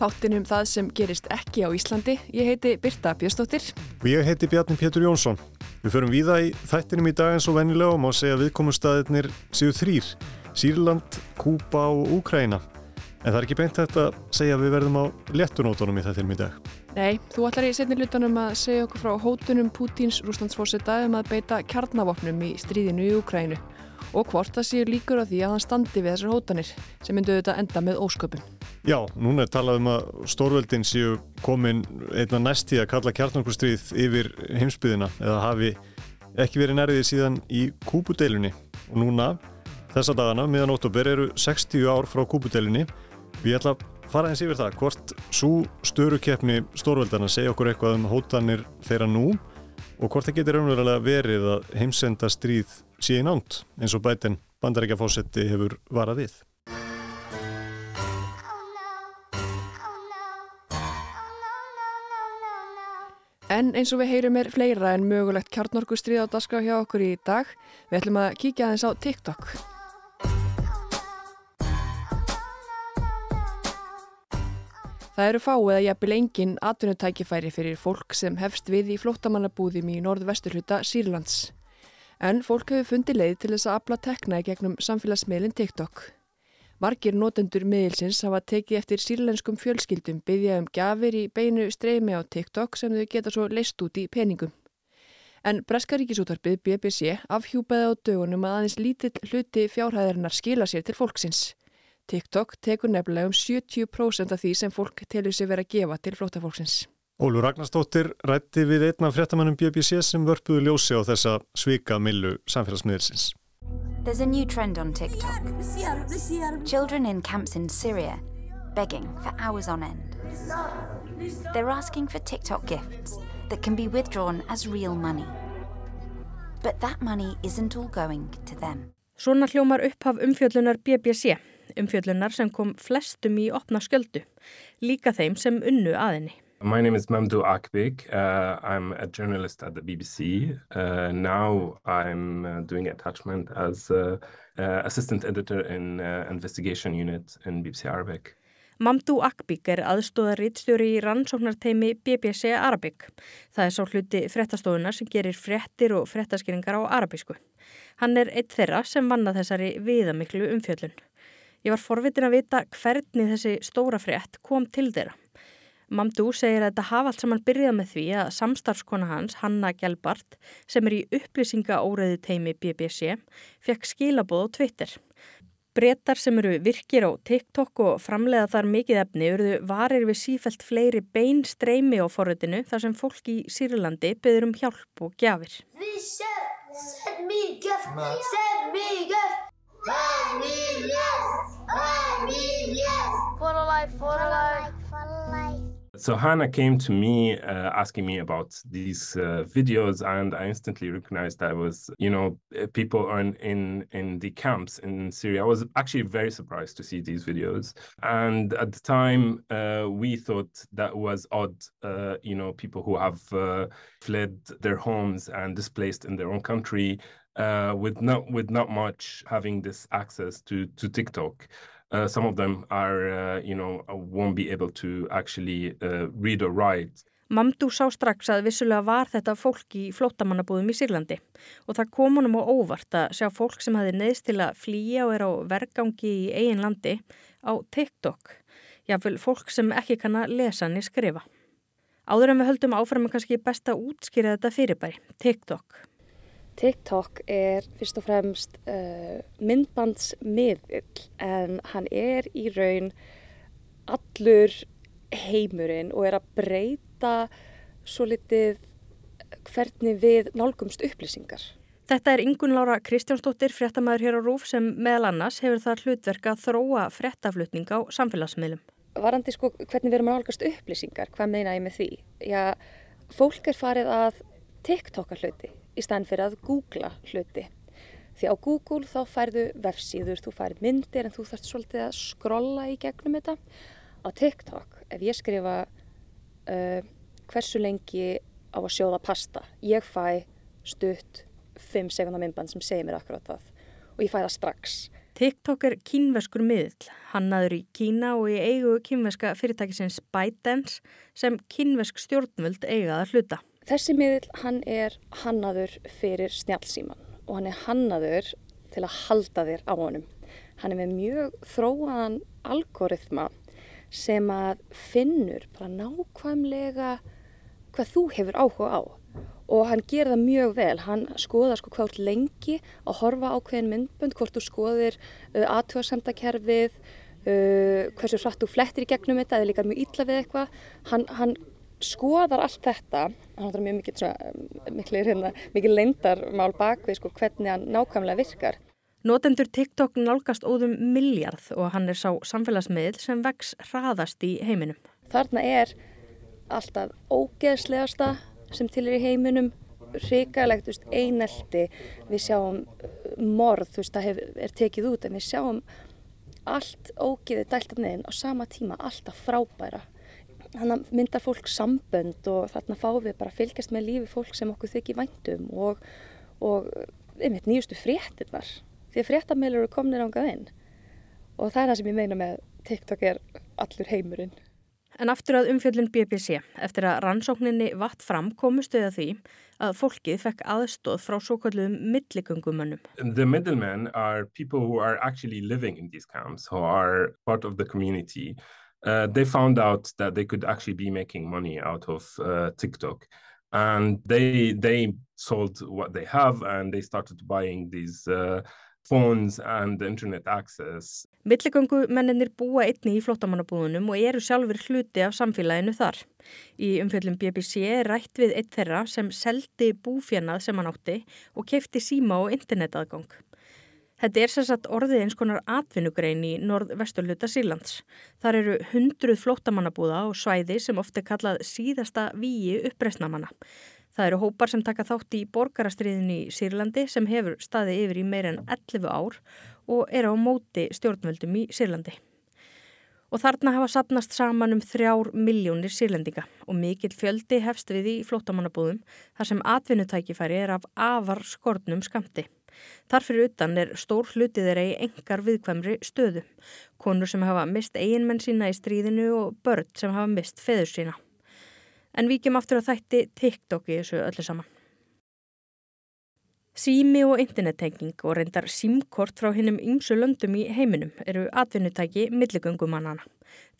heimskvöður. Þáttinum það sem gerist ekki á Íslandi. Ég heiti Birta Björnsdóttir. Og ég heiti Bjarni Pétur Jónsson. Við förum víða í þættinum í dag eins og vennilega og má segja viðkomustæðirnir séu þrýr. Sýrland, Kúpa og Úkræna. En það er ekki beint þetta að segja að við verðum á lettunótonum í þættinum í dag. Nei, þú ætlar í setni lutanum að segja okkur frá hótunum Pútins rúslandsfórseta um að beita kjarnavopnum í stríðinu í Úkrænu og hvort það séu líkur á því að hann standi við þessar hótanir sem myndu auðvitað enda með ósköpun. Já, núna er talað um að stórveldin séu komin einna næstíð að kalla kjarnarkurstríð yfir heimsbyðina eða hafi ekki verið nærðið síðan í kúpudeilunni og núna þessa dagana, miðan óttúber, eru 60 ár frá kúpudeilunni. Við ætla að fara eins yfir það hvort svo störukeppni stórveldana segja okkur eitthvað um hótanir þeirra nú og hvort það getur raunverulega verið að heimsenda stríð síðan ánt eins og bætin bandarækjafósetti hefur varað við. En eins og við heyrum er fleira en mögulegt kjarnorkustrið á daska hjá okkur í dag. Við ætlum að kíkja aðeins á TikTok. Það eru fá eða jafnvel engin atvinnutækifæri fyrir fólk sem hefst við í flóttamannabúðum í norðvesturhluta Sýrlands. En fólk hefur fundið leið til þess að afla tekna í gegnum samfélagsmiðlinn TikTok. Margir notendur miðilsins hafa tekið eftir sírlenskum fjölskyldum byggja um gafir í beinu streymi á TikTok sem þau geta svo leist út í peningum. En Breskaríkisútvarpið BBC afhjúpaði á dögunum að aðeins lítill hluti fjárhæðarinnar skila sér til fólksins. TikTok tekur nefnilega um 70% af því sem fólk telur sér vera að gefa til flótafólksins. Ólu Ragnarstóttir rætti við einna fréttamannum BBC sem vörpuðu ljósi á þessa svika millu samfélagsmiðilsins. There's a new trend on TikTok. Children in camps in Syria begging for hours on end. They're asking for TikTok gifts that can be withdrawn as real money. But that money isn't all going to them. Svona hljómar upphaf umfjöllunar BBC, umfjöllunar sem kom flestum í opna sköldu, líka þeim sem unnu aðinni. My name is Mamdou Akbik. Uh, I'm a journalist at the BBC. Uh, now I'm uh, doing attachment as assistant editor in investigation unit in BBC Arabic. Mamdou Akbik er aðstóðarítstjóri í rannsóknarteimi BBC Arabic. Það er svo hluti frettastofunar sem gerir frettir og frettaskeringar á arabísku. Hann er eitt þeirra sem vanna þessari viðamiklu umfjöllun. Ég var forvitin að vita hvernig þessi stóra frett kom til þeirra. Mamdú segir að þetta hafa allt saman byrjað með því að samstarfskona hans, Hanna Gjelbart, sem er í upplýsingaóraði teimi BBC, fekk skilabóð á Twitter. Bretar sem eru virkir á TikTok og framlega þar mikið efni eruðu varir við sífælt fleiri bein streymi á forutinu þar sem fólk í Sýrlandi byður um hjálp og gjafir. Send me gift! Send me gift! Send me yes! Me yes! So Hannah came to me uh, asking me about these uh, videos, and I instantly recognized that was, you know, uh, people in, in in the camps in Syria. I was actually very surprised to see these videos, and at the time uh, we thought that was odd. Uh, you know, people who have uh, fled their homes and displaced in their own country, with not with not much having this access to to TikTok. Uh, some of them are, uh, you know, won't be able to actually uh, read or write. Mamdú sá strax að vissulega var þetta fólk í flótamannabúðum í Sýrlandi og það kom honum á óvart að sjá fólk sem hafi neðst til að flýja og er á vergangi í eigin landi á TikTok. Jáfnvel fólk sem ekki kann að lesa niður skrifa. Áður en við höldum áfram kannski besta útskýra þetta fyrirbæri, TikTok. TikTok er fyrst og fremst uh, myndbandsmiðill en hann er í raun allur heimurinn og er að breyta svo litið hvernig við nálgumst upplýsingar. Þetta er Ingun Lára Kristjánsdóttir, fréttamaður hér á Rúf sem meðal annars hefur það hlutverk að þróa fréttaflutning á samfélagsmiðlum. Varandi sko hvernig við erum að nálgast upplýsingar, hvað meina ég með því? Já, fólk er farið að TikToka hluti í staðin fyrir að googla hluti. Því á Google þá færðu vefsíður, þú færð myndir en þú þarfst svolítið að skrolla í gegnum þetta. Á TikTok, ef ég skrifa uh, hversu lengi á að sjóða pasta, ég fæ stutt 5 sekundar myndband sem segir mér akkurat það og ég fæ það strax. TikTok er kínveskur miðl, hannaður í Kína og í eigu kínveska fyrirtækisins ByteDance sem kínvesk stjórnvöld eigaða hluta. Þessi miðl hann er hannaður fyrir snjálfsíman og hann er hannaður til að halda þér á honum. Hann er með mjög þróaðan algoritma sem að finnur bara nákvæmlega hvað þú hefur áhuga á og hann ger það mjög vel. Hann skoðar sko hvort lengi að horfa ákveðin myndbönd, hvort þú skoðir uh, aðtjóðsendakerfið, uh, hversu hratt þú flettir í gegnum þetta eða líka mjög illa við eitthvað. Hann, hann skoðar allt þetta, hann har mjög mikið, mikið, hérna, mikið leindarmál bakvið sko hvernig hann nákvæmlega virkar. Notendur TikTok nálgast óðum miljard og hann er sá samfélagsmiðl sem vex hraðast í heiminum. Þarna er alltaf ógeðslegasta sem til er í heiminum hrikalegt, einelti við sjáum uh, morð þú veist, það hef, er tekið út en við sjáum allt ógiðið dæltan neginn á sama tíma, alltaf frábæra þannig að myndar fólk sambönd og þarna fáum við bara að fylgjast með lífi fólk sem okkur þykir væntum og, og einmitt nýjustu fréttinnar því að fréttameilur eru komnir ángað inn og það er það sem ég meina með TikTok er allur heimurinn En aftur að umfjöldun BBC, eftir að rannsókninni vatt fram komustu eða því að fólkið fekk aðstóð frá svo kalluðum milligöngumönnum. The middlemen are people who are actually living in these camps, who are part of the community. Uh, they found out that they could actually be making money out of uh, TikTok. And they, they sold what they have and they started buying these uh, phones and internet access. Milligöngu menninir búa einni í flottamannabúðunum og eru sjálfur hluti af samfélaginu þar. Í umfjöldum BBC er rætt við eitt þeirra sem seldi búfjannað sem hann átti og kefti síma og internetaðgang. Þetta er sérsagt orðið eins konar atvinnugrein í norð-vesturluta Sílands. Þar eru hundruð flottamannabúða og svæði sem ofte kallað síðasta víi uppreysnamanna. Það eru hópar sem taka þátt í borgarastriðinu í Sýrlandi sem hefur staðið yfir í meir en 11 ár og er á móti stjórnvöldum í Sýrlandi. Og þarna hafa sapnast saman um þrjár miljónir sírlendinga og mikill fjöldi hefst við í flottamannabúðum þar sem atvinnutækifæri er af afar skortnum skamti. Þarfir utan er stór hlutið þeirra í engar viðkvæmri stöðu. Konur sem hafa mist eiginmenn sína í stríðinu og börn sem hafa mist feður sína. En vikjum aftur að þætti TikTok í þessu öllu saman. Sími og internettenging og reyndar símkort frá hinnum ymsu löndum í heiminum eru atvinnutæki milligöngumannana.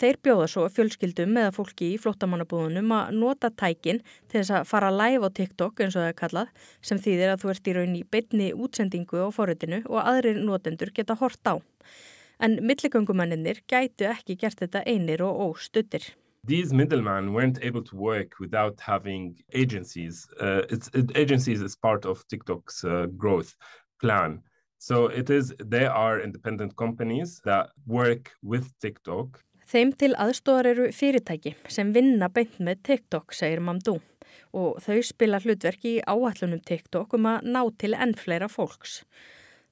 Þeir bjóða svo fjölskyldum eða fólki í flottamannabúðunum að nota tækin til þess að fara live á TikTok eins og það er kallað sem þýðir að þú ert í raun í beitni útsendingu á forutinu og aðrir notendur geta hort á. En milligöngumanninir gætu ekki gert þetta einir og óstuttir. These middlemen weren't able to work without having agencies. Uh, it's it, agencies is part of TikTok's uh, growth plan. So it is they are independent companies that work with TikTok. Þeim til aðstóðar eru fyrirtæki sem vinna beint með TikTok, segir Mamdú. Og þau spila hlutverki í áallunum TikTok um að ná til enn fleira fólks.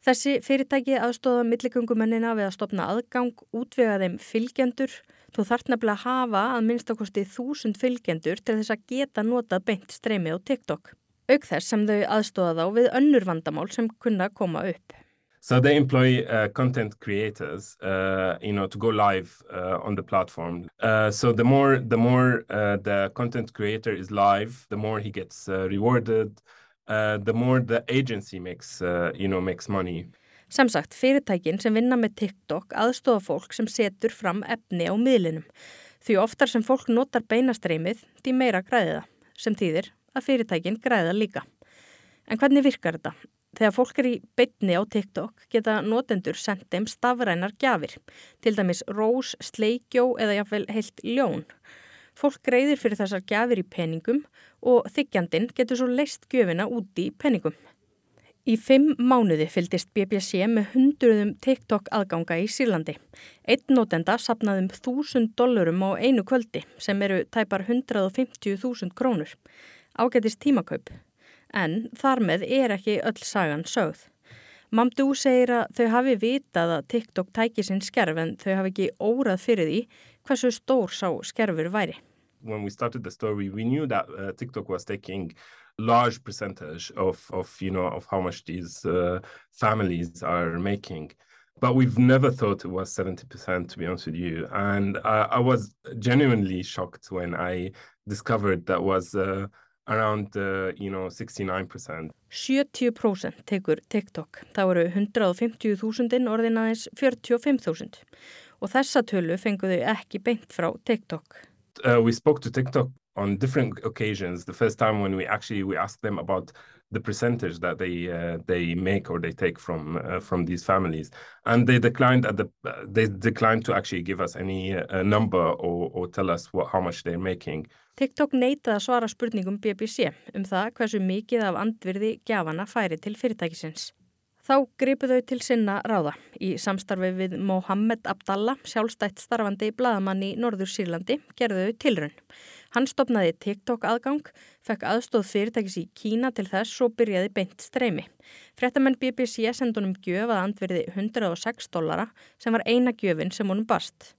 Þessi fyrirtæki aðstóða milligöngumennina við að stopna aðgang, útvega þeim fylgjendur, Þú þart nefnilega að hafa að minnstakosti þúsund fylgjendur til þess að geta notað beint streymi á TikTok. Auk þess sem þau aðstóða þá við önnur vandamál sem kunna koma upp. So they employ uh, content creators, uh, you know, to go live uh, on the platform. Uh, so the more the more uh, the content creator is live, the more he gets uh, rewarded. the more the agency makes, you know, makes money. Sem sagt, fyrirtækin sem vinna með TikTok aðstofa fólk sem setur fram efni á miðlinum. Því oftar sem fólk notar beinastreymið, því meira græðiða, sem þýðir að fyrirtækin græða líka. En hvernig virkar þetta? Þegar fólk er í beitni á TikTok geta notendur sendt þeim stafrænar gjafir, til dæmis rós, sleikjó eða jáfnvel heilt ljón. Fólk greiðir fyrir þessar gjafir í peningum og þykjandin getur svo leist gjöfina út í peningum. Í fimm mánuði fyldist BBC með hundruðum TikTok aðganga í Sýrlandi. Einn notenda sapnaðum 1000 dollurum á einu kvöldi sem eru tæpar 150.000 krónur. Ágætist tímakaup en þar með er ekki öll sagan sögð. Mamdú segir að þau hafi vitað að TikTok tæki sinn skerf en þau hafi ekki órað fyrir því hversu stór sá skerfur væri. When we started the story, we knew that uh, TikTok was taking large percentage of, of, you know, of how much these uh, families are making. But we've never thought it was 70%, to be honest with you. And I, I was genuinely shocked when I discovered that was uh, around, uh, you know, 69%. 70% tekur TikTok. Það voru 150.000 orðin aðeins 45.000 og þessa tölu fenguðu ekki beint frá TikTok. Uh, we spoke to TikTok on different occasions. The first time when we actually we asked them about the percentage that they uh, they make or they take from uh, from these families, and they declined at the uh, they declined to actually give us any uh, number or, or tell us what how much they're making. TikTok neitaði að svara spurningum BBC um það hversu mikið af andvirði gjafana færi til fyrirtækisins. Þá gripu þau til sinna ráða í samstarfi við Mohammed Abdallah, sjálfstætt starfandi bladamann í Norður Sýrlandi, gerðu þau tilrönn. Hann stopnaði TikTok aðgang, fekk aðstóð fyrirtækis í Kína til þess og byrjaði beint streymi. Frettamenn BBC sendunum gjöf að andverði 106 dollara sem var eina gjöfin sem honum bast.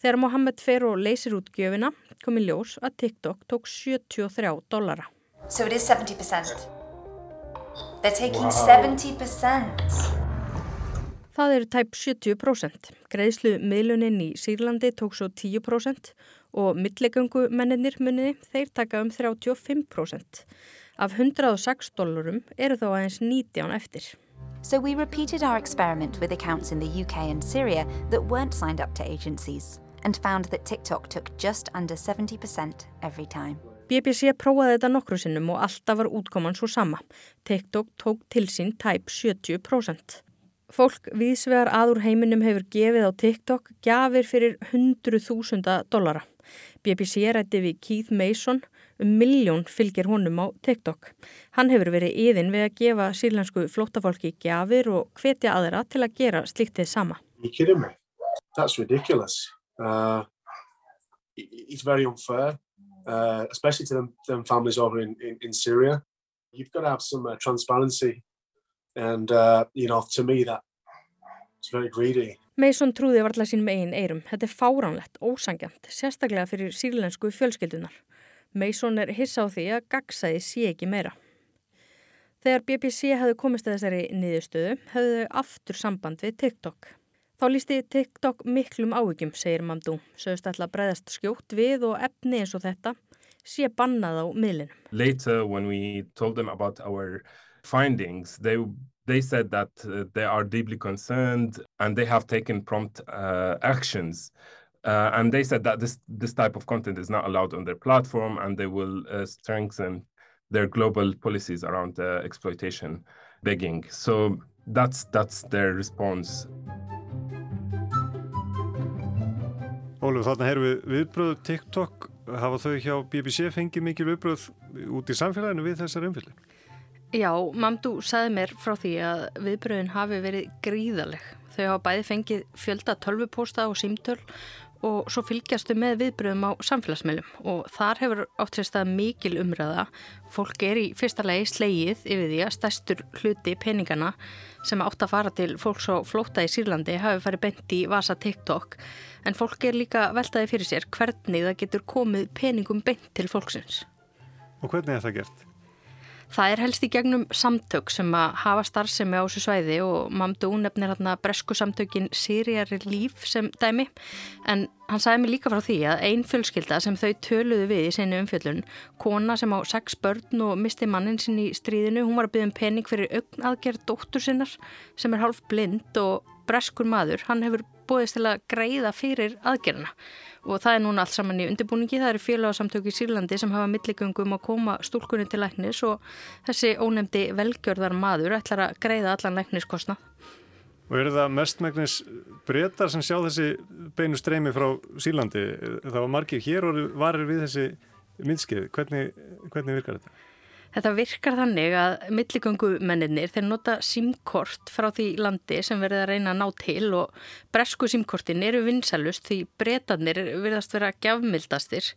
Þegar Mohammed fer og leysir út gjöfina kom í ljós að TikTok tók 73 dollara. So it is 70%. They're taking wow. 70%. Það eru tæp 70%. Greiðslu miðlunin í Sýrlandi tók svo 10% og millegöngu menninir muniði þeir taka um 35%. Af 106 dólarum eru þá aðeins 19 eftir. So we repeated our experiment with accounts in the UK and Syria that weren't signed up to agencies and found that TikTok took just under 70% every time. BBC prófaði þetta nokkru sinnum og alltaf var útkoman svo sama. TikTok tók til sín tæp 70%. Fólk viðsvegar aður heiminum hefur gefið á TikTok gafir fyrir 100.000 dollara. BBC rætti við Keith Mason um miljón fylgir honum á TikTok. Hann hefur verið yðin við að gefa sírlensku flóttafólki gafir og hvetja aðra til að gera sama. You kidding me? That's ridiculous. Uh, it's very unfair, uh, especially to them, them families over in, in, in Syria. You've got to have some uh, transparency and, uh, you know, to me that it's very greedy. Mason trúði varðla sín megin eirum. Þetta er fáránlegt, ósangjant, sérstaklega fyrir sírlensku fjölskyldunar. Mason er hissa á því að gagsaði sé ekki meira. Þegar BBC hefði komist að þessari niðurstöðu, hefðu þau aftur samband við TikTok. Þá lísti TikTok miklum áhyggjum, segir Mamdú. Sögust ætla breyðast skjótt við og efni eins og þetta sé bannað á miðlinum. Later when we told them about our findings, they they said that uh, they are deeply concerned and they have taken prompt uh, actions. Uh, and they said that this, this type of content is not allowed on their platform and they will uh, strengthen their global policies around uh, exploitation begging. So that's, that's their response. Óluf, þarna heyrðum við viðbröðu TikTok. Hafa þau hjá BBC fengið mikil viðbröð út í samfélaginu við þessar umfylgju? Já, Mamdú saði mér frá því að viðbröðin hafi verið gríðaleg. Þau hafa bæði fengið fjölda tölvupósta og símtöl og svo fylgjastu með viðbröðum á samfélagsmeilum og þar hefur átt sér stað mikil umræða. Fólk er í fyrsta legi slegið yfir því að stærstur hluti peningana sem átt að fara til fólks á flóta í Sýrlandi hafi farið bent í vasa TikTok en fólk er líka veltaði fyrir sér hvernig það getur komið peningum bent til fólksins. Og hvernig er það gert? Það er helst í gegnum samtök sem að hafa starfsemi á þessu svæði og Mamdu nefnir hérna bresku samtökin Sýriari líf sem dæmi. En hann sagði mig líka frá því að ein fjölskylda sem þau töluðu við í senu umfjöllun, kona sem á sex börn og misti mannin sinn í stríðinu, hún var að byggja um pening fyrir augnaðgerð dóttur sinnar sem er hálf blind og breskur maður, hann hefur bóðist til að greiða fyrir aðgerina og það er núna allt saman í undirbúningi. Það eru félagsamtöku í Sýrlandi sem hafa milligöngum að koma stúlkunni til læknis og þessi ónefndi velgjörðar maður ætlar að greiða allan lækniskostna. Og eru það mestmægnis breytar sem sjá þessi beinu streymi frá Sýrlandi? Það var margir hér og varir við þessi myndskeið. Hvernig, hvernig virkar þetta? Þetta virkar þannig að milligöngumenninir þeir nota símkort frá því landi sem verður að reyna að ná til og bresku símkortin eru vinsælust því breytanir verðast vera gjafmildastir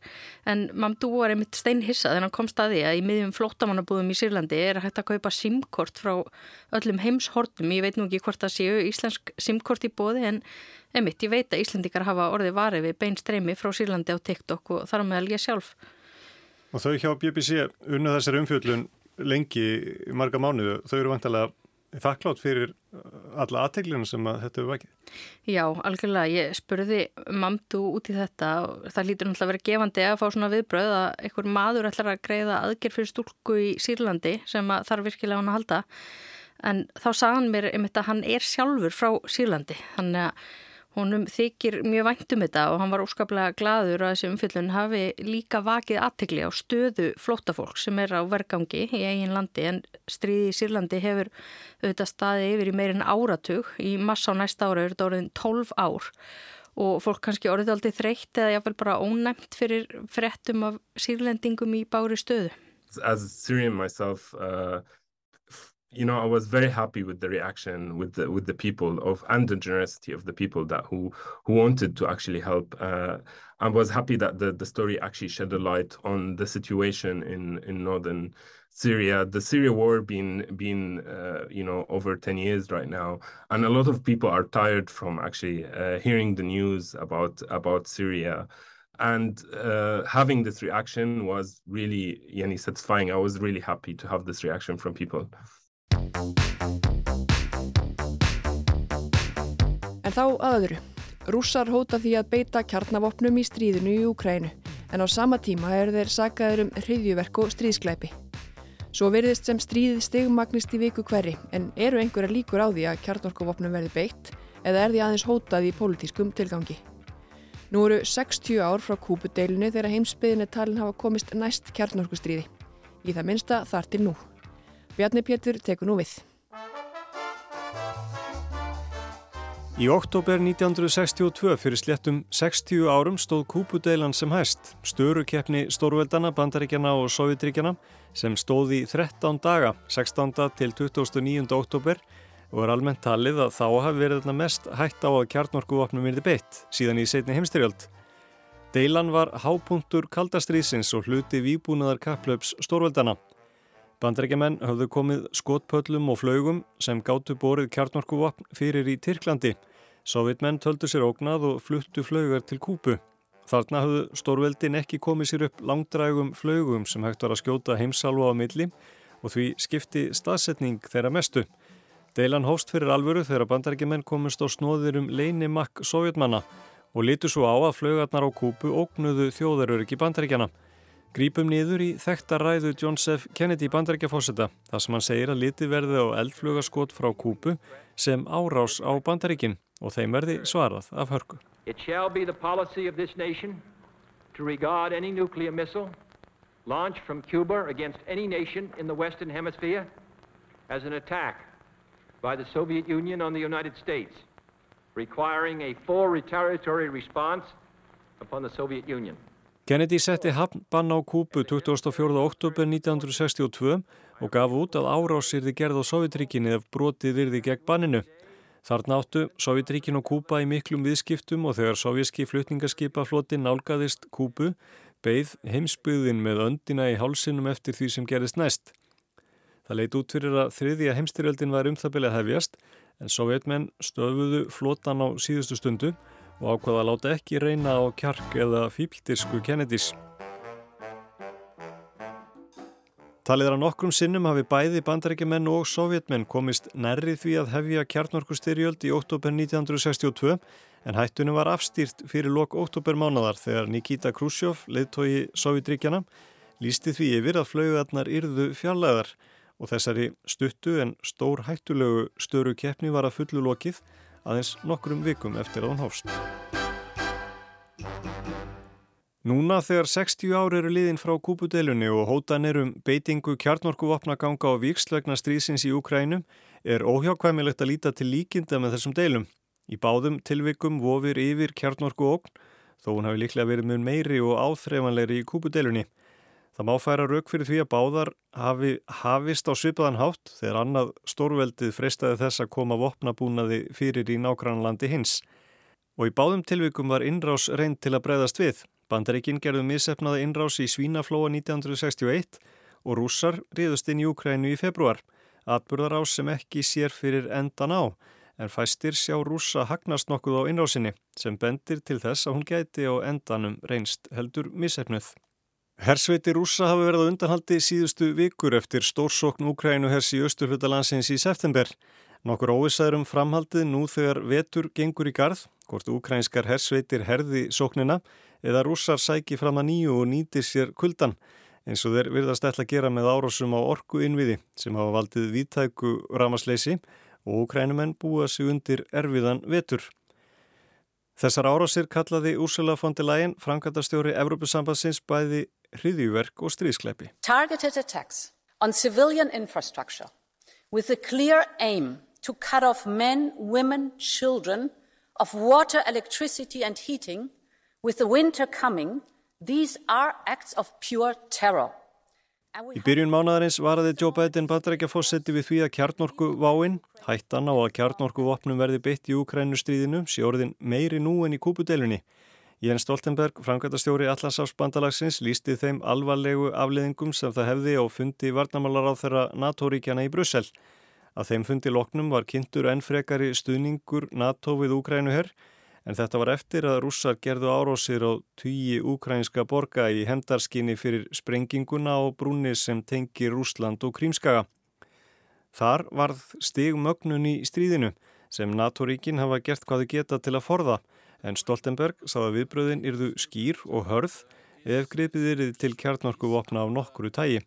en Mamdú var einmitt steinhissa þegar hann komst að því að í miðjum flótamannabúðum í Sýrlandi er hægt að kaupa símkort frá öllum heimshortum. Ég veit nú ekki hvort það séu íslensk símkort í bóði en einmitt ég veit að Íslandikar hafa orðið varið við bein streymi frá Sýrlandi á TikTok og þar meðal ég sjálf. Og þau hjá BBC unna þessari umfjöldun lengi marga mánuðu, þau eru vantilega þakklátt fyrir alla aðteglinu sem að þetta hefur vakið. Já, algjörlega, ég spurði mamdu út í þetta. Og það lítur náttúrulega að vera gefandi að fá svona viðbröð að einhver maður ætlar að greiða aðgerð fyrir stúlku í Sýrlandi sem þarf virkilega hann að halda. En þá sagðan mér einmitt að hann er sjálfur frá Sýrlandi, þannig að Honum þykir mjög væntum þetta og hann var óskaplega gladur að þessi umfyllun hafi líka vakið aðtegli á stöðu flótafólk sem er á vergangi í eigin landi en stríði í Sýrlandi hefur auðvitað staði yfir í meirinn áratug. Í massa á næsta ára eru þetta orðin 12 ár og fólk kannski orðið aldrei þreytt eða jáfnvel bara ónæmt fyrir frettum af sírlendingum í bári stöðu. As a Syrian myself... Uh... you know, I was very happy with the reaction with the with the people of and the generosity of the people that who who wanted to actually help. Uh, I was happy that the the story actually shed a light on the situation in in northern Syria, the Syria war being being uh, you know over ten years right now, and a lot of people are tired from actually uh, hearing the news about about Syria and uh, having this reaction was really yani, satisfying. I was really happy to have this reaction from people. En þá aðuru. Rússar hóta því að beita kjarnavopnum í stríðinu í Úkrænu en á sama tíma er þeir sagaður um hriðjuverk og stríðsklæpi. Svo verðist sem stríð stigmagnist í viku hverri en eru einhverja líkur á því að kjarnorkuvopnum verði beitt eða er því aðeins hótað í pólitískum tilgangi. Nú eru 60 ár frá kúpudeilinu þegar heimsbyðinni talin hafa komist næst kjarnorkustríði. Í það minsta þar til nú. Bjarni Pétur tekur nú við. Í oktober 1962 fyrir sléttum 60 árum stóð Kúpudeilan sem hæst, störukeppni Stórveldana, Bandaríkjana og Sovjetríkjana sem stóð í 13 daga, 16. til 29. oktober og er almennt talið að þá hafi verið þarna mest hægt á að kjarnorkuvapnum verði beitt síðan í setni heimstyrjöld. Deilan var hápunktur kaldastriðsins og hluti výbúnaðar kapplöps Stórveldana. Bandrækjumenn höfðu komið skotpöllum og flaugum sem gáttu borið kjarnorkuvapn fyrir í Tyrklandi. Sovjetmenn töldu sér ógnað og fluttu flaugar til Kúpu. Þarna höfðu stórveldin ekki komið sér upp langdrægum flaugum sem hægt var að skjóta heimsalva á milli og því skipti staðsetning þeirra mestu. Deilan hóst fyrir alvöru þegar bandrækjumenn komist á snóðir um leinimakk sovjetmanna og litu svo á að flaugarnar á Kúpu ógnuðu þjóðaröryggi bandrækjana. Grípum niður í þekktaræðu John F. Kennedy bandaríkjafósita þar sem hann segir að liti verði á eldflugaskot frá Kúpu sem árás á bandaríkin og þeim verði svarað af hörku. It shall be the policy of this nation to regard any nuclear missile launched from Cuba against any nation in the Western Hemisphere as an attack by the Soviet Union on the United States, requiring a full retaliatory response upon the Soviet Union. Kennedy setti hafnbann á Kúpu 24. oktober 1962 og gaf út að árásirði gerð á Sovjetríkinni ef brotið virði gegn banninu. Þarna áttu Sovjetríkin og Kúpa í miklum viðskiptum og þegar sovjerski flutningaskipaflotti nálgæðist Kúpu beigð heimsbyðin með öndina í hálsinum eftir því sem gerðist næst. Það leit út fyrir að þriðja heimstyrjöldin var um það byrjað hefjast en sovjetmenn stöfuðu flotan á síðustu stundu og ákvaða að láta ekki reyna á kjark eða fíldirsku Kennedys. Talið að nokkrum sinnum hafi bæði bandarækjumenn og sovjetmenn komist nærrið því að hefja kjarnorkustyrjöld í oktober 1962 en hættunum var afstýrt fyrir lok oktobermánadar þegar Nikita Khrushchev, leiðtói Sovjetríkjana, lísti því yfir að flaugarnar yrðu fjallæðar og þessari stuttu en stór hættulegu störu keppni var að fullu lokið aðeins nokkrum vikum eftir að hún hófst. Núna þegar 60 ári eru liðin frá kúpudelunni og hótanir um beitingu kjarnorkuvopna ganga á vikslögna strísins í Ukrænum er óhjákvæmilegt að líta til líkinda með þessum deilum. Í báðum tilvikum vofir yfir kjarnorku ógn þó hún hafi líklega verið mjög meiri og áþreifanlegri í kúpudelunni. Það má færa rauk fyrir því að báðar hafi hafist á svipaðan hátt þegar annað stórveldið freystaði þess að koma vopnabúnaði fyrir í nágrannlandi hins. Og í báðum tilvikum var innrás reynd til að breyðast við. Bandaríkinn gerðu missefnaði innrás í Svínaflóa 1961 og rússar riðust inn í Ukrænu í februar. Atburðarás sem ekki sér fyrir endan á, en fæstir sjá rússa hagnast nokkuð á innrásinni sem bendir til þess að hún gæti á endanum reynst heldur missefnuð. Hersveiti rússa hafi verið á undanhaldi síðustu vikur eftir stórsókn Ukrænu hers í austurhlutalansins í september. Nokkur óvisæður um framhaldið nú þegar vetur gengur í garð, hvort ukrænskar hersveitir herði sóknina, eða rússar sæki fram að nýju og nýtir sér kuldan eins og þeir virðast ætla að gera með árásum á orku innviði sem hafa valdið viðtæku ramasleysi og ukrænumenn búa sig undir erfiðan vetur. Þessar árásir kallaði Úrsula von der Leyen, frangatastjóri Evrópusambansins bæði hriðjúverk og stríðskleipi. Targeted attacks on civilian infrastructure with the clear aim to cut off men, women, children of water, electricity and heating With the winter coming, these are acts of pure terror. Í byrjun mánadarins varaði Joe Biden bandarækja fósetti við því að kjarnorku váinn, hættan á að kjarnorku vopnum verði beitt í Ukrænustríðinu, sé orðin meiri nú en í kúpudelunni. Jens Stoltenberg, framkvæmtastjóri Allansáfsbandalagsins, lísti þeim alvarlegu afleðingum sem það hefði á fundi varnamálar á þeirra NATO-ríkjana í Brussel. Að þeim fundi loknum var kynntur ennfrekari stuðningur NATO við Ukrænuherr en þetta var eftir að rússar gerðu árósir á tugi úkrænska borga í hendarskinni fyrir sprenginguna og brúni sem tengir Rúsland og Krímskaga. Þar varð stigmögnun í stríðinu sem NATO-ríkin hafa gert hvaðu geta til að forða en Stoltenberg sáða viðbröðin yrðu skýr og hörð ef gripið yrði til kjarnorku vopna af nokkuru tægi.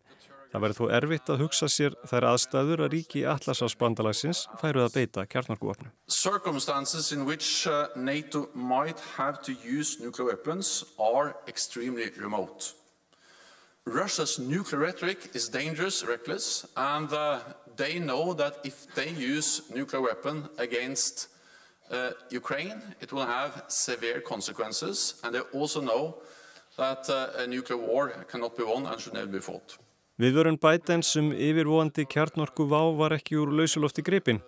Það verður þó erfitt að hugsa sér þær aðstæður að ríki Atlasafsbandalagsins færu að beita kjarnarkuvapnu. Circumstances in which uh, NATO might have to use nuclear weapons are extremely remote. Russia's nuclear rhetoric is dangerous, reckless, and uh, they know that if they use nuclear weapon against uh, Ukraine, it will have severe consequences, and they also know that uh, a nuclear war cannot be won and should never be fought. Viðvörun Bidens um yfirvóandi kjarnorku vá var ekki úr lausulofti gripin.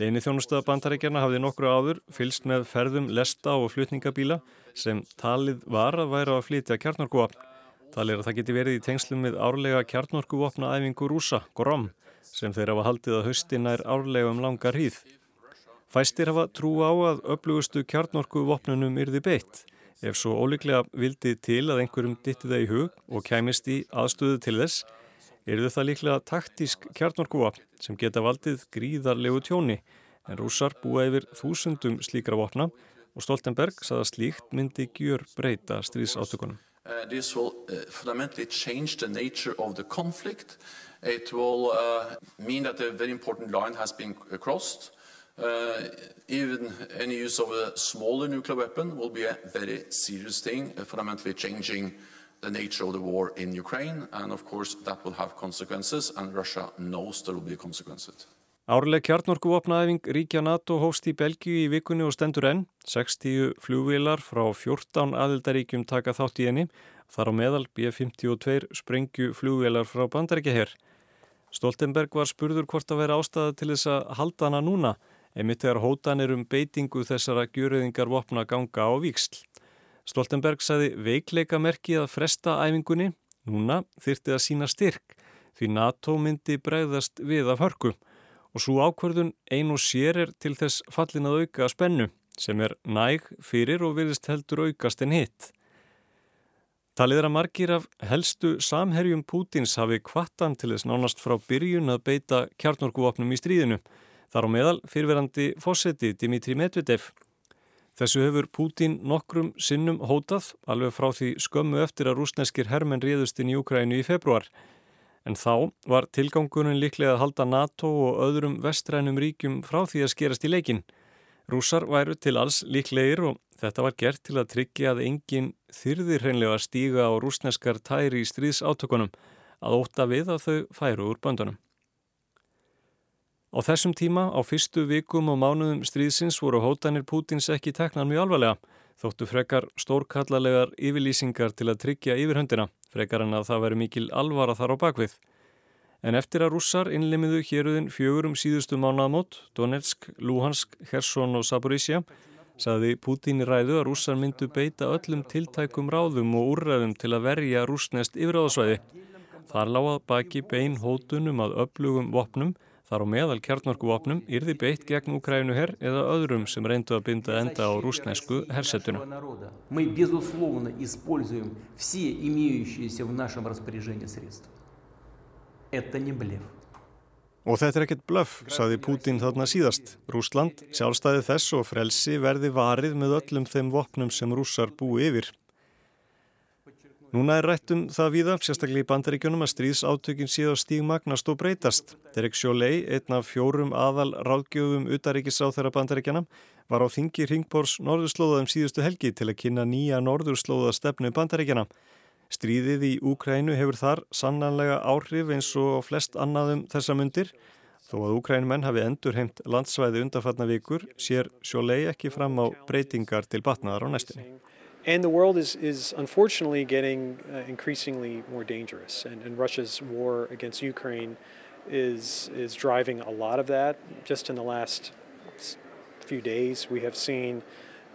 Leini þjónustöða bandarækjarna hafði nokkru áður fylst með ferðum lesta og flutningabíla sem talið var að væra að flytja kjarnorkuvapn. Talið er að það geti verið í tengslum með árlega kjarnorkuvapna æfingu rúsa, GROM, sem þeir hafa haldið að hausti nær árlega um langar hríð. Fæstir hafa trú á að upplugustu kjarnorkuvapnunum yrði beitt. Ef svo óliklega vildi til að einhverjum ditti það í hug og kæmist í aðstöðu til þess, eru það líklega taktísk kjarnorkuvapn sem geta valdið gríðarlegu tjóni en rússar búa yfir þúsundum slíkra vopna og Stoltenberg saða slíkt myndi gjör breyta stríðsáttökunum. Uh, this will uh, fundamentally change the nature of the conflict. It will uh, mean that a very important line has been crossed. Uh, even any use of a smaller nuclear weapon will be a very serious thing, uh, fundamentally changing the nature of the war in Ukraine, and of course that will have consequences, and Russia knows there will be consequences. Árleg kjarnorkuvopnaæfing ríkja NATO hóst í Belgíu í vikunni og stendur enn. 60 flugvilar frá 14 aðildaríkjum taka þátt í enni. Þar á meðal B-52 sprengju flugvilar frá bandaríkjaherr. Stoltenberg var spurður hvort að vera ástæða til þess að halda hana núna, einmitt þegar hótan er um beitingu þessara gjöröðingar vopna ganga á víksl. Stoltenberg sagði veikleika merki að fresta æfingunni, núna þyrti að sína styrk því NATO myndi bregðast við af hörku og svo ákverðun ein og sér er til þess fallin að auka spennu sem er næg fyrir og virðist heldur aukast en hitt. Talið að margir af helstu samherjum Pútins hafi kvattan til þess nánast frá byrjun að beita kjarnorkuvopnum í stríðinu. Þar á meðal fyrirverandi fósetti Dimitri Medvedev Þessu hefur Pútín nokkrum sinnum hótað alveg frá því skömmu eftir að rúsneskir hermenn réðust inn í Ukrænu í februar. En þá var tilgangunum líklega að halda NATO og öðrum vestrænum ríkjum frá því að skerast í leikin. Rússar væru til alls líklegir og þetta var gert til að tryggja að enginn þyrðir hreinlega stíga á rúsneskar tæri í stríðsátökunum að óta við að þau færu úr böndunum. Á þessum tíma, á fyrstu vikum og mánuðum stríðsins voru hótanir Pútins ekki teknar mjög alvarlega, þóttu frekar stórkallalegar yfirlýsingar til að tryggja yfirhöndina, frekar en að það veri mikil alvara þar á bakvið. En eftir að rússar innlimiðu héruðin fjögurum síðustu mánaðamót, Donetsk, Luhansk, Kherson og Saporísja, saði Pútín í ræðu að rússar myndu beita öllum tiltækum ráðum og úrræðum til að verja rúsnest yfiráðsvæði. Þar lágað baki bein hótunum að öflugum vopnum, Þar á meðal kjarnarkuvapnum yrði beitt gegn Ukrænu herr eða öðrum sem reyndu að binda enda á rúsnesku hersetuna. Og þetta er ekkert blöff, saði Pútin þarna síðast. Rúsland, sjálfstæði þess og frelsi verði varið með öllum þeim vopnum sem rússar búi yfir. Núna er rættum það víða, sérstaklega í bandaríkjunum, að stríðsáttökin síðan stígmagnast og breytast. Derek Sjólei, einn af fjórum aðal ráðgjöfum utaríkisráð þeirra bandaríkjana, var á þingi Ringbórs norðurslóðaðum síðustu helgi til að kynna nýja norðurslóða stefnu bandaríkjana. Stríðið í Úkrænu hefur þar sannanlega áhrif eins og flest annaðum þessa mundir. Þó að Úkrænumenn hafi endur heimt landsvæði undanfatna vikur sér sjólei ekki fram á breytingar til batnaðar á næstinni. And the world is, is unfortunately getting uh, increasingly more dangerous. And, and Russia's war against Ukraine is, is driving a lot of that. Just in the last few days, we have seen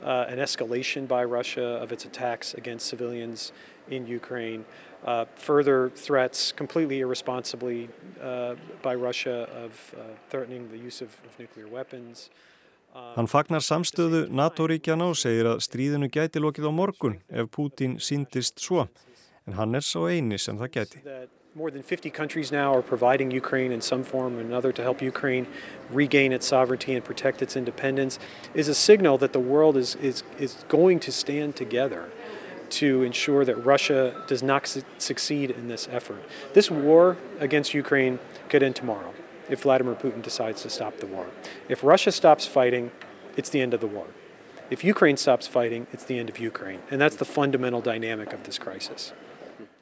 uh, an escalation by Russia of its attacks against civilians in Ukraine. Uh, further threats, completely irresponsibly uh, by Russia, of uh, threatening the use of, of nuclear weapons. Hann fagnar samstöðu NATO-ríkjana og segir að stríðinu gæti lokið á morgun ef Pútín síndist svo, en hann er svo eini sem það gæti. More than 50 countries now are providing Ukraine in some form or another to help Ukraine regain its sovereignty and protect its independence is a signal that the world is, is, is going to stand together to ensure that Russia does not su succeed in this effort. This war against Ukraine could end tomorrow if Vladimir Putin decides to stop the war. If Russia stops fighting, it's the end of the war. If Ukraine stops fighting, it's the end of Ukraine. And that's the fundamental dynamic of this crisis.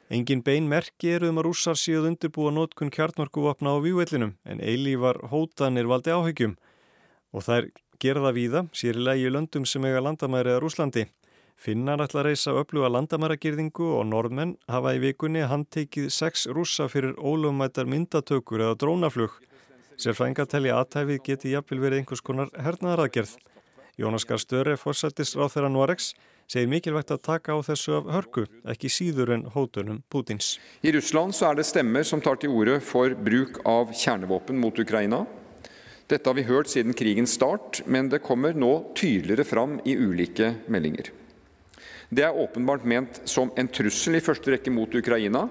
Engin bein merki eru um að rússar séuð undirbúa nótkun kjartnorkuvapna á vývellinum en eilívar hótanir valdi áhyggjum og þær gera það víða sér í lægi löndum sem eiga landamæri eða Rúslandi. Finnar ætla að reysa öfluga landamæragirðingu og norðmenn hafa í vikunni handtekið sex rússa fyrir ólöfumættar myndatökur eða drónaflug. Sérfrænga telli aðtæfið geti jafnvel verið einhvers konar hernaðaraðgerð. Jónas Garstöri, fórsættis ráþeira Norex, segir mikilvægt að taka á þessu af hörku, ekki síður en hótunum Putins. I Russland er det stemmer som tar til úru for bruk av kjernevåpen mot Ukraina. Dette har vi hørt siden krigens start, men det kommer nå tydeligere fram i ulike meldinger. Det er åpenbart ment som en trussel i første rekke mot Ukraina,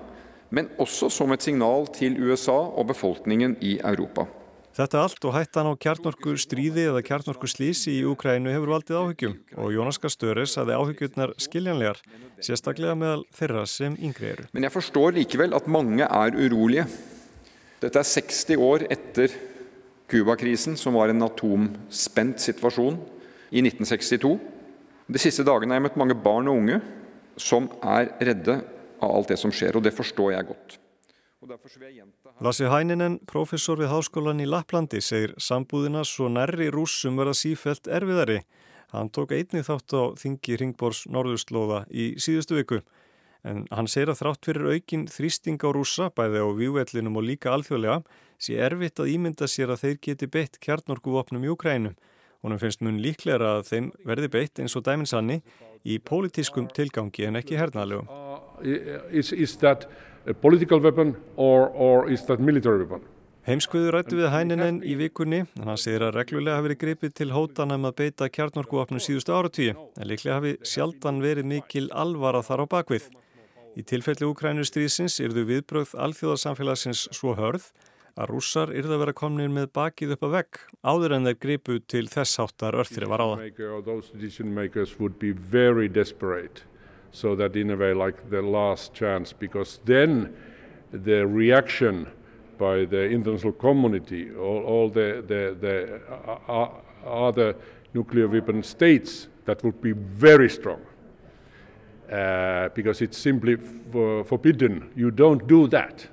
men også som et signal til USA og befolkningen i Europa. Þetta allt og hættan á kjarnorku stríði eða kjarnorku slísi í Ukrænu hefur valdið áhyggjum og Jónas Gastöres hafi áhyggjurnar skiljanlegar, sérstaklega meðal þeirra sem yngri eru. Men jeg forstår likevel at mange er urolige. Dette er 60 år etter Kuba-krisen, som var en atomspent situasjon i 1962. De siste dagene har jeg møtt mange barn og unge som er redde av alt det som skjer, og det forstår jeg godt. Lassi Hæninen, professor við háskólan í Laplandi, segir sambúðina svo nærri rússum verða sífælt erfiðari. Hann tók einni þátt á þingi Ringbors norðurslóða í síðustu viku. En hann segir að þrátt fyrir aukin þrýsting á rússa, bæði á vývellinum og líka alþjóðlega, sé erfitt að ímynda sér að þeir geti beitt kjarnorkuvopnum í Ukrænum. Honum finnst mun líklega að þeim verði beitt eins og dæminsanni í pólitískum tilgangi en ekki hernaðlegum. Heimskviður rættu við hæninen í vikunni en hann segir að reglulega hafi verið gripið til hótana um að beita kjarnorkuvopnum síðustu áratíu en líklega hafi sjaldan verið mikil alvara þar á bakvið. Í tilfelli Ukrænustrísins yrðu viðbröð alþjóðarsamfélagsins svo hörð að rússar yrðu að vera komnir með bakið upp að vegg áður en þeir gripu til þess háttar örþri var áða. So that in a way like the last chance because then the reaction by the international community, all, all the, the, the uh, other nuclear weapon states, that would be very strong. Uh, because it's simply forbidden. You don't do that.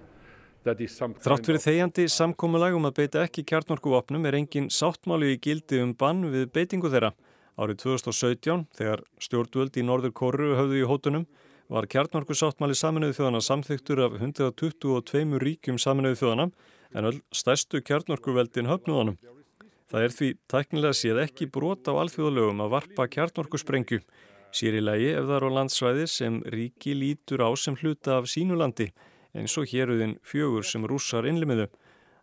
Þrátt fyrir þegjandi samkómulagum að beita ekki kjarnorkuvapnum er engin sáttmáli í gildi um bann við beitingu þeirra. Árið 2017, þegar stjórnvöld í Norður Kóru höfðu í hótunum, var kjarnorkusáttmáli saminuðu þjóðana samþyktur af 122 ríkjum saminuðu þjóðana en öll stærstu kjarnorkuveldin höfnuðanum. Það er því tæknilega séð ekki brot á alþjóðalögum að varpa kjarnorkusprengju, sér í lagi ef það er á landsvæði sem ríki lítur á sem hluta af sínulandi eins og héruðin fjögur sem rússar innlimiðu.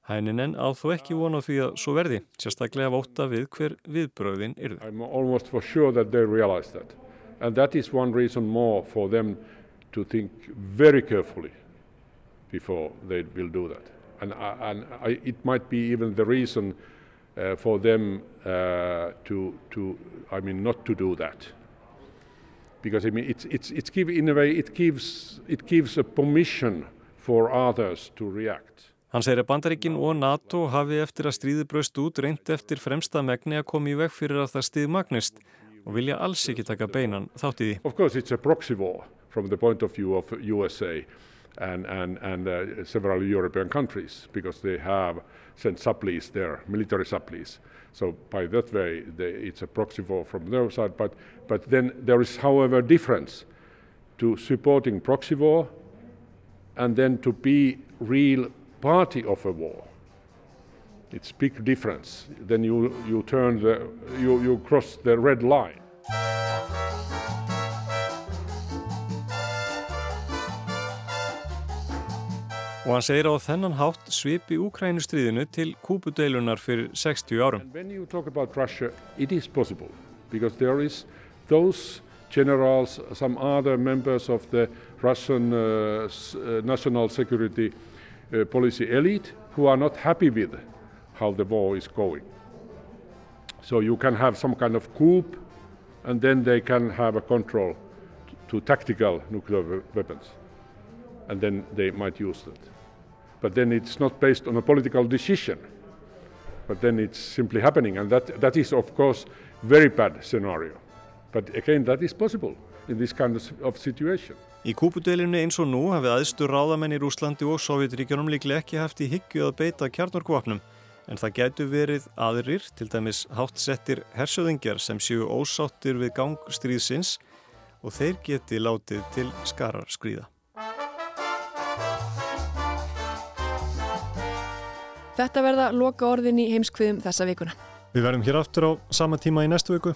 Hæninen á þó ekki vona því að svo verði, sérstaklega vóta við hver viðbröðin yrðu. I'm almost for sure that they realize that. And that is one reason more for them to think very carefully before they will do that. And, and I, it might be even the reason uh, for them uh, to, to, I mean, not to do that. Because I mean, it's, it's, it's give, in a way, it gives, it gives a permission for others to react. Hann segir að Bandaríkin og NATO hafi eftir að stríði bröst út reynd eftir fremsta megni að koma í veg fyrir að það stið magnist og vilja alls ekki taka beinan þátt í því. And, and, and uh, several European countries because they have sent supplies there, military supplies. So by that way they, it's a proxy war from their side but, but then there is however difference to supporting proxy war and then to be real party of a war. It's big difference. Then you, you turn the, you, you cross the red line. Og hann segir á þennan hátt svipi Úkrænustriðinu til kúpudeilunar fyrir 60 árum. And when you talk about Russia, it is possible because there is those generals, some other members of the Russian uh, uh, national security uh, policy elite who are not happy with how the war is going. So you can have some kind of coup and then they can have a control to tactical nuclear weapons and then they might use that. But then it's not based on a political decision, but then it's simply happening and that, that is of course very bad scenario. But again, that is possible in this kind of situation. Í kúpudeilinu eins og nú hafið aðstur ráðamenn í Rúslandi og Sovjetríkjónum líklega ekki haft í higgju að beita kjarnorkvapnum en það gætu verið aðrir, til dæmis hátsettir hersöðingjar sem séu ósáttir við gangstríðsins og þeir geti látið til skarar skrýða. Þetta verða loka orðin í heimskviðum þessa vikuna. Við verðum hér aftur á sama tíma í næstu viku.